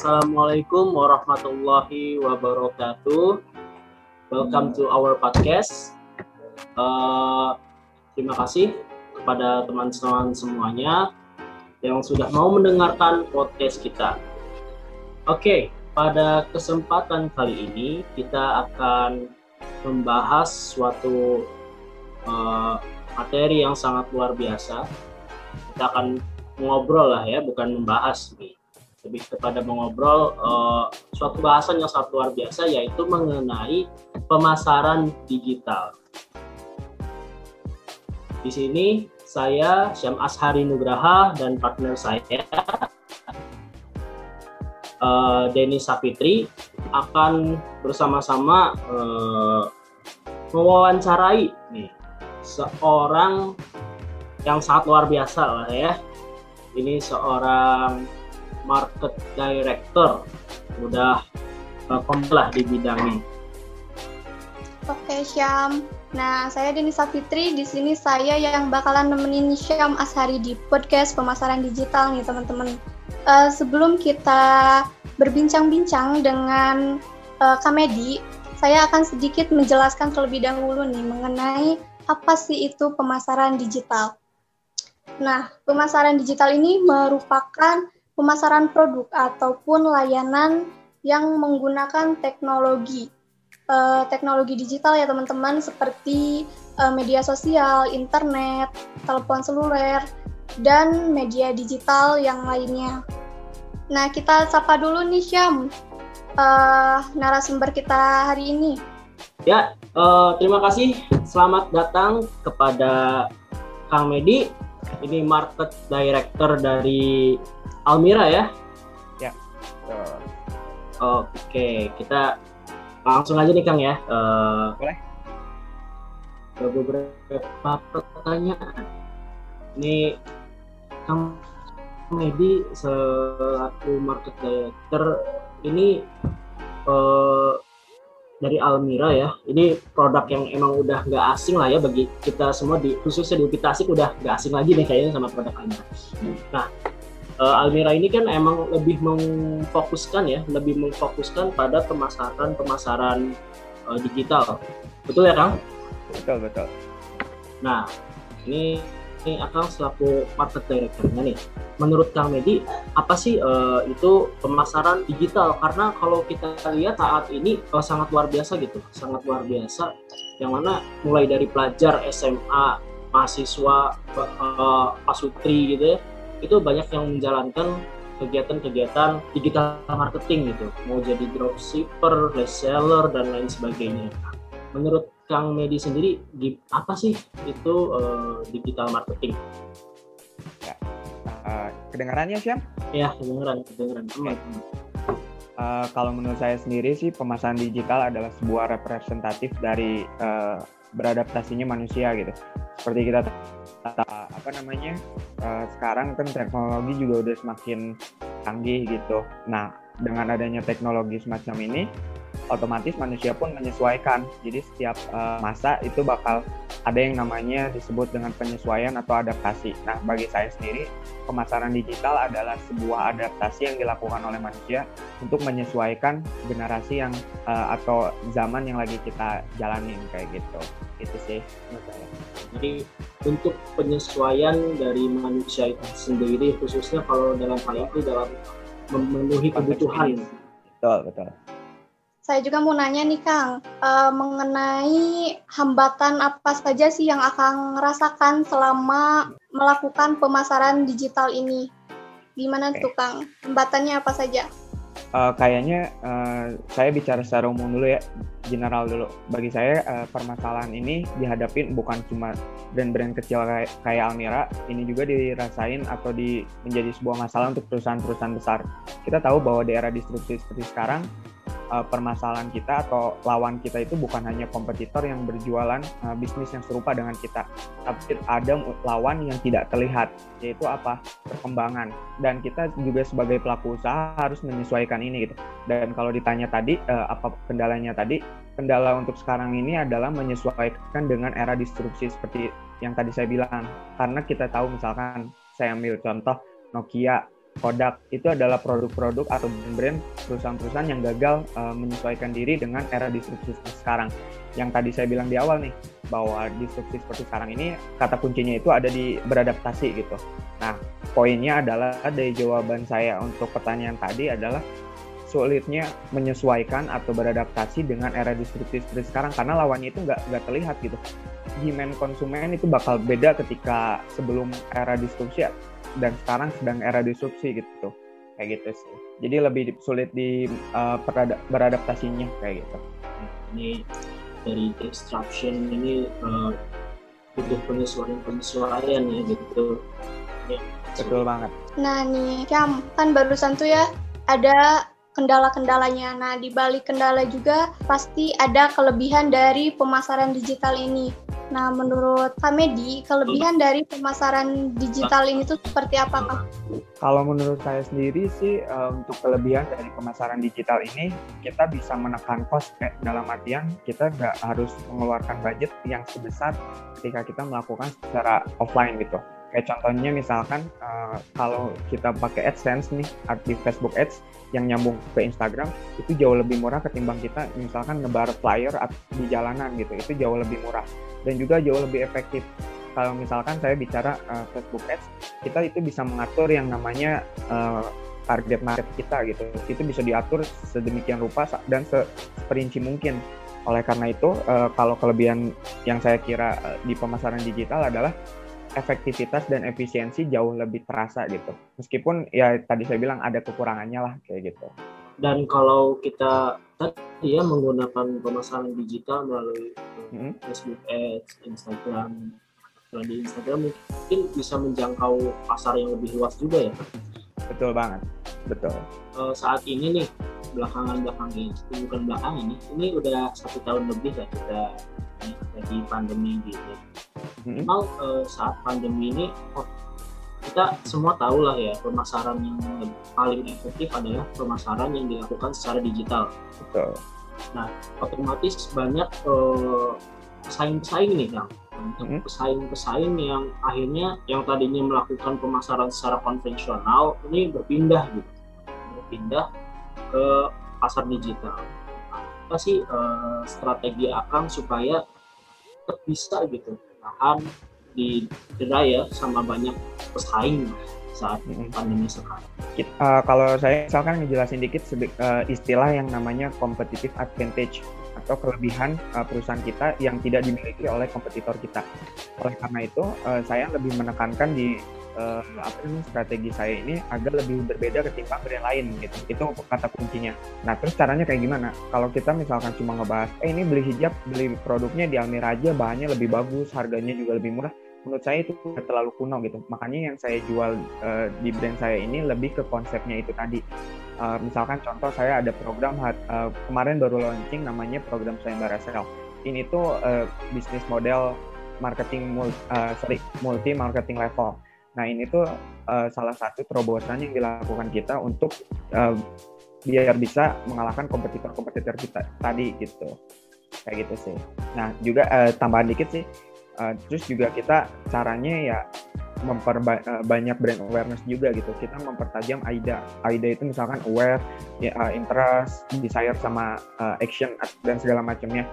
Assalamualaikum warahmatullahi wabarakatuh. Welcome to our podcast. Uh, terima kasih kepada teman-teman semuanya yang sudah mau mendengarkan podcast kita. Oke, okay, pada kesempatan kali ini kita akan membahas suatu uh, materi yang sangat luar biasa. Kita akan ngobrol lah ya, bukan membahas nih lebih kepada mengobrol uh, suatu bahasan yang sangat luar biasa yaitu mengenai pemasaran digital. Di sini saya Syam Ashari Nugraha dan partner saya uh, Denny Sapitri akan bersama-sama uh, mewawancarai nih seorang yang sangat luar biasa lah ya. Ini seorang market director udah uh, di bidangnya. Oke Syam. Nah saya Deni Safitri di sini saya yang bakalan nemenin Syam Ashari di podcast pemasaran digital nih teman-teman. Uh, sebelum kita berbincang-bincang dengan uh, Kamedi, saya akan sedikit menjelaskan terlebih dahulu nih mengenai apa sih itu pemasaran digital. Nah, pemasaran digital ini merupakan pemasaran produk ataupun layanan yang menggunakan teknologi uh, teknologi digital ya teman-teman seperti uh, media sosial, internet, telepon seluler dan media digital yang lainnya. Nah kita sapa dulu nih Syam uh, narasumber kita hari ini. Ya uh, terima kasih selamat datang kepada Kang Medi ini market director dari Almira ya? Ya. Uh. Oke, kita langsung aja nih Kang ya. Uh, Boleh. Beberapa pertanyaan. Ini Kang Medi selaku market director ini uh, dari Almira ya. Ini produk yang emang udah nggak asing lah ya bagi kita semua di khususnya di Upita Asik udah nggak asing lagi nih kayaknya sama produk Almira. Nah, uh, Almira ini kan emang lebih memfokuskan ya, lebih memfokuskan pada pemasaran pemasaran uh, digital. Betul ya, Kang? Betul, betul. Nah, ini ini akan selaku market directornya nih. Menurut Kang Medi, apa sih uh, itu pemasaran digital? Karena kalau kita lihat saat ini uh, sangat luar biasa gitu, sangat luar biasa. Yang mana mulai dari pelajar SMA, mahasiswa, uh, pasutri gitu ya, itu banyak yang menjalankan kegiatan-kegiatan digital marketing gitu mau jadi dropshipper, reseller dan lain sebagainya. Menurut Kang Medi sendiri apa sih itu uh, digital marketing? Ya, uh, kedengarannya siapa? Ya kedengaran, kedengaran. Okay. Uh, kalau menurut saya sendiri sih pemasaran digital adalah sebuah representatif dari uh, beradaptasinya manusia gitu. Seperti kita apa namanya uh, sekarang kan teknologi juga udah semakin canggih gitu. Nah dengan adanya teknologi semacam ini otomatis manusia pun menyesuaikan. Jadi setiap uh, masa itu bakal ada yang namanya disebut dengan penyesuaian atau adaptasi. Nah, bagi saya sendiri, pemasaran digital adalah sebuah adaptasi yang dilakukan oleh manusia untuk menyesuaikan generasi yang uh, atau zaman yang lagi kita jalanin kayak gitu. Itu sih Jadi untuk penyesuaian dari manusia itu sendiri, khususnya kalau dalam hal itu dalam memenuhi kebutuhan. Betul, betul. Saya juga mau nanya nih Kang, uh, mengenai hambatan apa saja sih yang akan rasakan selama melakukan pemasaran digital ini? Gimana okay. tuh Kang? Hambatannya apa saja? Uh, kayaknya uh, saya bicara secara umum dulu ya, general dulu. Bagi saya uh, permasalahan ini dihadapin bukan cuma brand-brand kecil kayak, kayak Almira, ini juga dirasain atau di menjadi sebuah masalah untuk perusahaan-perusahaan besar. Kita tahu bahwa di era disrupsi seperti sekarang, uh, permasalahan kita atau lawan kita itu bukan hanya kompetitor yang berjualan uh, bisnis yang serupa dengan kita, tapi ada lawan yang tidak terlihat, yaitu apa? Perkembangan. Dan kita juga sebagai pelaku usaha harus menyesuaikan ini gitu. Dan kalau ditanya tadi uh, apa kendalanya tadi, kendala untuk sekarang ini adalah menyesuaikan dengan era disrupsi seperti yang tadi saya bilang. Karena kita tahu misalkan saya ambil contoh Nokia Kodak itu adalah produk-produk atau brand perusahaan-perusahaan yang gagal uh, menyesuaikan diri dengan era disrupsi sekarang. Yang tadi saya bilang di awal nih, bahwa disrupsi seperti sekarang ini kata kuncinya itu ada di beradaptasi gitu. Nah, poinnya adalah dari jawaban saya untuk pertanyaan tadi adalah sulitnya menyesuaikan atau beradaptasi dengan era disrupsi seperti sekarang karena lawannya itu nggak nggak terlihat gitu. Demand konsumen itu bakal beda ketika sebelum era disrupsi dan sekarang sedang era disrupsi gitu kayak gitu sih jadi lebih sulit di uh, beradaptasinya kayak gitu ini dari disruption ini uh, butuh penyesuaian penyesuaian ya gitu ya. betul banget nah nih Cam kan barusan tuh ya ada kendala-kendalanya. Nah, di balik kendala juga pasti ada kelebihan dari pemasaran digital ini. Nah, menurut Kamedi, kelebihan dari pemasaran digital ini tuh seperti apa, Kak? Kalau menurut saya sendiri sih, uh, untuk kelebihan dari pemasaran digital ini, kita bisa menekan cost kayak dalam artian kita nggak harus mengeluarkan budget yang sebesar ketika kita melakukan secara offline gitu. Kayak contohnya misalkan uh, kalau kita pakai AdSense nih di Facebook Ads yang nyambung ke Instagram itu jauh lebih murah ketimbang kita misalkan ngebar flyer di jalanan gitu itu jauh lebih murah dan juga jauh lebih efektif. Kalau misalkan saya bicara uh, Facebook Ads kita itu bisa mengatur yang namanya uh, target market kita gitu itu bisa diatur sedemikian rupa dan seperinci mungkin oleh karena itu uh, kalau kelebihan yang saya kira uh, di pemasaran digital adalah efektivitas dan efisiensi jauh lebih terasa gitu. Meskipun ya tadi saya bilang ada kekurangannya lah kayak gitu. Dan kalau kita tadi ya menggunakan pemasaran digital melalui hmm. Facebook Ads, Instagram, dan di Instagram mungkin bisa menjangkau pasar yang lebih luas juga ya. Betul banget, betul. Uh, saat ini nih belakangan belakangan ini bukan belakangan ini ini udah satu tahun lebih ya kita lagi pandemi gitu hmm. uh, saat pandemi ini kita semua tahu lah ya pemasaran yang paling efektif adalah pemasaran yang dilakukan secara digital. Betul. Nah, otomatis banyak uh, pesaing-pesaing nih yang hmm. pesaing-pesaing yang akhirnya yang tadinya melakukan pemasaran secara konvensional ini berpindah gitu, berpindah ke pasar digital. Apa sih uh, strategi akang supaya tetap bisa gitu tahan di ya sama banyak pesaing saat pandemi sekarang. Uh, kalau saya misalkan ngejelasin dikit uh, istilah yang namanya competitive advantage atau kelebihan uh, perusahaan kita yang tidak dimiliki oleh kompetitor kita. Oleh karena itu, uh, saya lebih menekankan di uh, apa namanya strategi saya ini agak lebih berbeda ketimbang brand lain gitu. Itu kata kuncinya. Nah, terus caranya kayak gimana? Kalau kita misalkan cuma ngebahas, eh ini beli hijab, beli produknya di Almira aja, bahannya lebih bagus, harganya juga lebih murah. Menurut saya itu terlalu kuno gitu. Makanya yang saya jual uh, di brand saya ini lebih ke konsepnya itu tadi. Uh, misalkan contoh saya ada program uh, kemarin baru launching namanya program sayembara sale. Ini tuh uh, bisnis model marketing multi, uh, sorry multi marketing level Nah ini tuh uh, salah satu terobosan yang dilakukan kita untuk uh, biar bisa mengalahkan kompetitor-kompetitor kita tadi gitu. Kayak gitu sih. Nah juga uh, tambahan dikit sih, uh, terus juga kita caranya ya memperbanyak brand awareness juga gitu. Kita mempertajam AIDA. AIDA itu misalkan aware, ya, uh, interest, desire sama uh, action dan segala macamnya.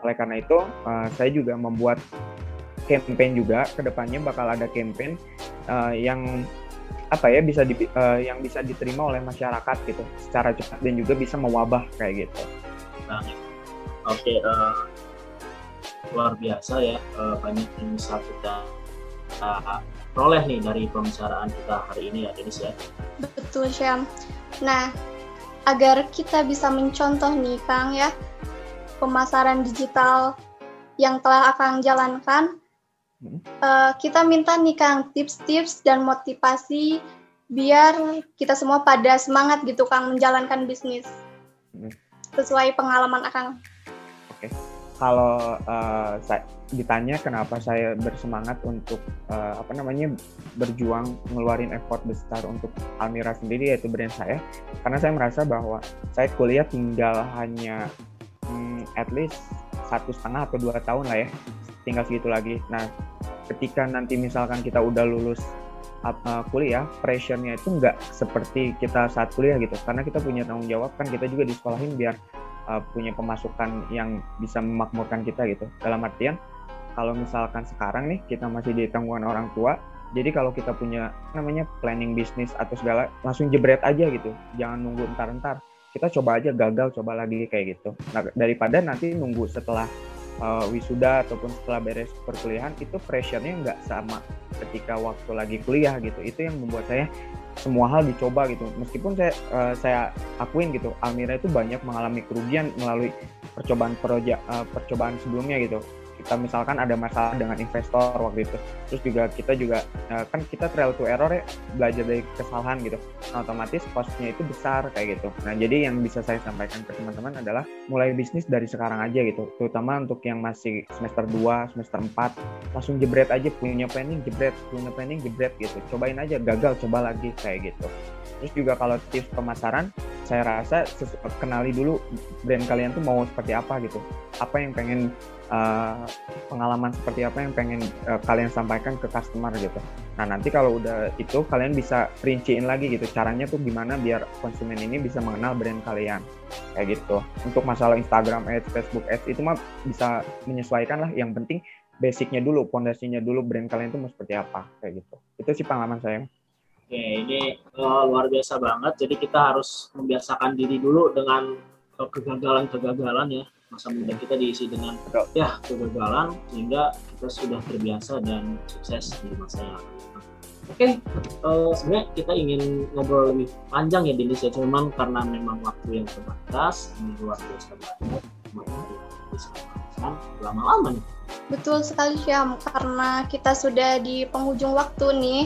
Oleh karena itu, uh, saya juga membuat campaign juga ke depannya bakal ada campaign uh, yang apa ya bisa di, uh, yang bisa diterima oleh masyarakat gitu secara cepat dan juga bisa mewabah kayak gitu. Nah, oke okay, uh, eh, luar biasa ya banyak yang bisa uh, peroleh nih dari pembicaraan kita hari ini ya Denis ya. Betul Syam. Nah agar kita bisa mencontoh nih Kang ya pemasaran digital yang telah akan jalankan Uh, kita minta nih Kang tips-tips dan motivasi biar kita semua pada semangat gitu Kang menjalankan bisnis hmm. sesuai pengalaman Akang. Oke, okay. Kalau uh, saya ditanya kenapa saya bersemangat untuk uh, apa namanya berjuang ngeluarin effort besar untuk Almira sendiri yaitu brand saya, karena saya merasa bahwa saya kuliah tinggal hanya hmm, at least satu setengah atau dua tahun lah ya tinggal segitu lagi. Nah, ketika nanti misalkan kita udah lulus uh, kuliah pressure-nya itu nggak seperti kita saat kuliah gitu karena kita punya tanggung jawab kan kita juga disekolahin biar uh, punya pemasukan yang bisa memakmurkan kita gitu. Dalam artian kalau misalkan sekarang nih kita masih di tanggungan orang tua jadi kalau kita punya namanya planning bisnis atau segala langsung jebret aja gitu. Jangan nunggu entar-entar. Kita coba aja gagal coba lagi kayak gitu. Nah, daripada nanti nunggu setelah uh, wisuda ataupun setelah beres perkuliahan itu pressure-nya nggak sama ketika waktu lagi kuliah gitu. Itu yang membuat saya semua hal dicoba gitu. Meskipun saya uh, saya akuin gitu Almira itu banyak mengalami kerugian melalui percobaan proyek uh, percobaan sebelumnya gitu kita misalkan ada masalah dengan investor waktu itu. Terus juga kita juga uh, kan kita trial to error ya belajar dari kesalahan gitu. Nah, otomatis costnya itu besar kayak gitu. Nah jadi yang bisa saya sampaikan ke teman-teman adalah mulai bisnis dari sekarang aja gitu. Terutama untuk yang masih semester 2 semester 4 langsung jebret aja punya planning jebret punya planning jebret gitu. Cobain aja gagal coba lagi kayak gitu. Terus juga kalau tips pemasaran saya rasa kenali dulu brand kalian tuh mau seperti apa gitu. Apa yang pengen uh, pengalaman seperti apa yang pengen uh, kalian sampaikan ke customer gitu. Nah nanti kalau udah itu kalian bisa rinciin lagi gitu caranya tuh gimana biar konsumen ini bisa mengenal brand kalian. Kayak gitu. Untuk masalah Instagram Ads Facebook Ads itu mah bisa menyesuaikan lah. Yang penting basicnya dulu pondasinya dulu brand kalian itu mau seperti apa kayak gitu. Itu sih pengalaman saya. Oke, ini uh, luar biasa banget. Jadi kita harus membiasakan diri dulu dengan kegagalan-kegagalan ya. Masa muda kita diisi dengan ya kegagalan sehingga kita sudah terbiasa dan sukses di masa yang akan datang. Oke, uh, sebenarnya kita ingin ngobrol lebih panjang ya Denis ya, cuman karena memang waktu yang terbatas, ini luar biasa banget. Lama-lama nih. Betul sekali Syam, karena kita sudah di penghujung waktu nih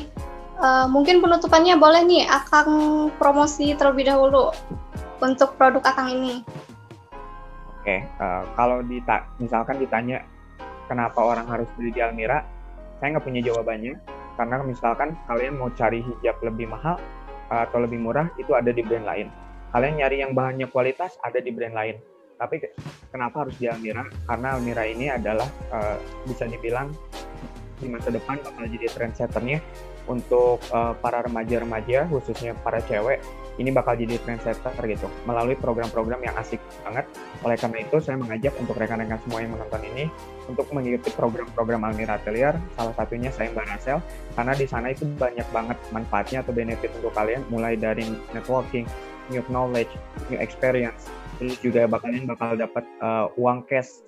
Uh, mungkin penutupannya boleh nih Akang promosi terlebih dahulu untuk produk Akang ini. Oke, uh, kalau dita misalkan ditanya kenapa orang harus beli di Almira, saya nggak punya jawabannya. Karena misalkan kalian mau cari hijab lebih mahal uh, atau lebih murah, itu ada di brand lain. Kalian nyari yang bahannya kualitas, ada di brand lain. Tapi kenapa harus di Almira? Karena Almira ini adalah uh, bisa dibilang di masa depan bakal jadi trendsetternya untuk uh, para remaja-remaja khususnya para cewek ini bakal jadi trendsetter gitu melalui program-program yang asik banget. Oleh karena itu saya mengajak untuk rekan-rekan semua yang menonton ini untuk mengikuti program-program Almira Atelier. Salah satunya saya Mbak Rasel karena di sana itu banyak banget manfaatnya atau benefit untuk kalian mulai dari networking, new knowledge, new experience. Terus juga kalian bakal dapat uh, uang cash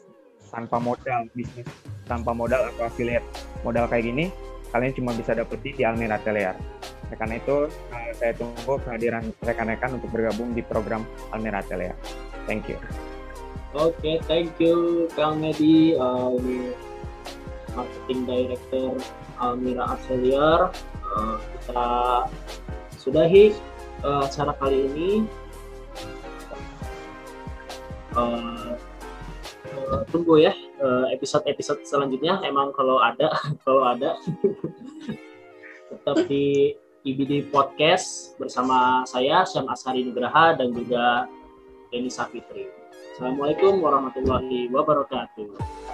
tanpa modal bisnis tanpa modal atau affiliate modal kayak gini kalian cuma bisa dapetin di Almira Atelier. Karena itu uh, saya tunggu kehadiran rekan-rekan untuk bergabung di program Almira Atelier. Thank you. Oke, okay, thank you Kang Medi, uh, marketing director Almira Atelier. Uh, kita sudahi uh, acara kali ini. Uh, uh, tunggu ya episode-episode selanjutnya. Emang kalau ada, kalau ada tetap di IBD Podcast bersama saya Syam Ashari Nugraha dan juga Denny Safitri. Assalamualaikum warahmatullahi wabarakatuh.